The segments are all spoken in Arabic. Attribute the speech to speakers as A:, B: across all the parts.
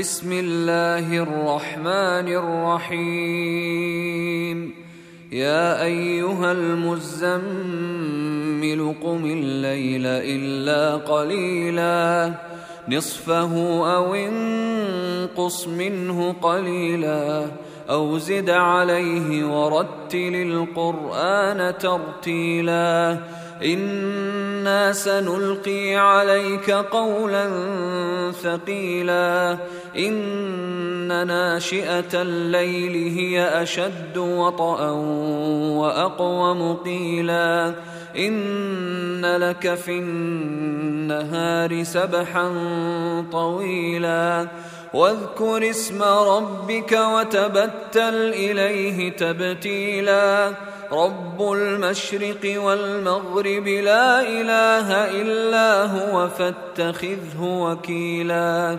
A: بسم الله الرحمن الرحيم. يا أيها المزمل قم الليل إلا قليلا. نصفه أو انقص منه قليلا. أو زد عليه ورتل القرآن ترتيلا. إنا سنلقي عليك قولا ثقيلا. إن ناشئة الليل هي أشد وطئا وأقوم قيلا. إن لك في النهار سبحا طويلا. واذكر اسم ربك وتبتل إليه تبتيلا. رب المشرق والمغرب لا إله إلا هو فاتخذه وكيلا.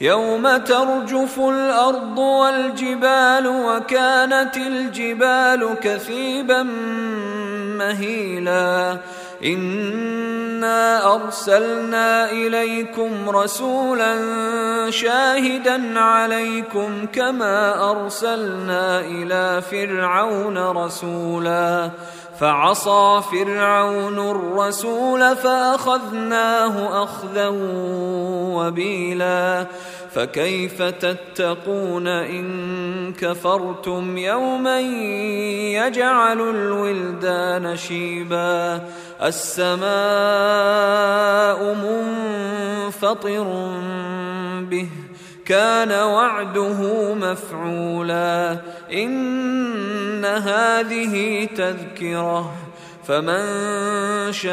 A: يوم ترجف الأرض والجبال وكانت الجبال كثيبا مهيلا. إنا أرسلنا إليكم رسولا شاهدا عليكم كما أرسلنا إلى فرعون رسولا. فعصى فرعون الرسول فأخذناه أخذا وبيلا. فكيف تتقون إن كفرتم يوما يجعل الولدان شيبا. السماء منفطر به كان وعده مفعولا. إن هذه تذكرة فمن شاء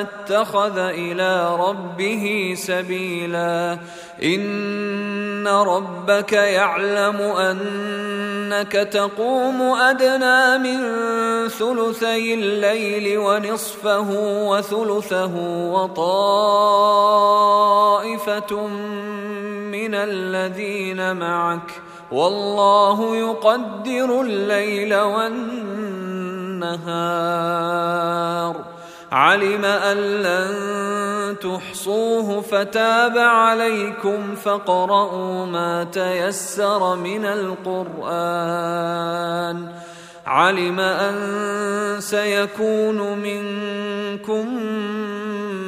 A: اتخذ إلى ربه سبيلا. إن ربك يعلم أنك تقوم أدنى من ثلثي الليل ونصفه وثلثه وطائفة من الذين معك. والله يقدر الليل والنهار. علم أن لن تحصوه فتاب عليكم فاقرؤوا ما تيسر من القرآن. علم أن سيكون منكم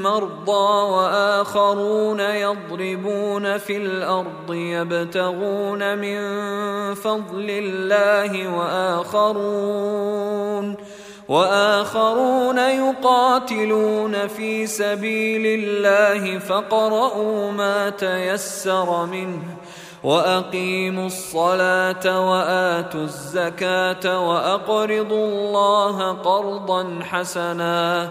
A: مرضى وآخرون يضربون في الأرض يبتغون من فضل الله وآخرون وآخرون يقاتلون في سبيل الله فاقرؤوا ما تيسر منه وأقيموا الصلاة وآتوا الزكاة وأقرضوا الله قرضا حسنا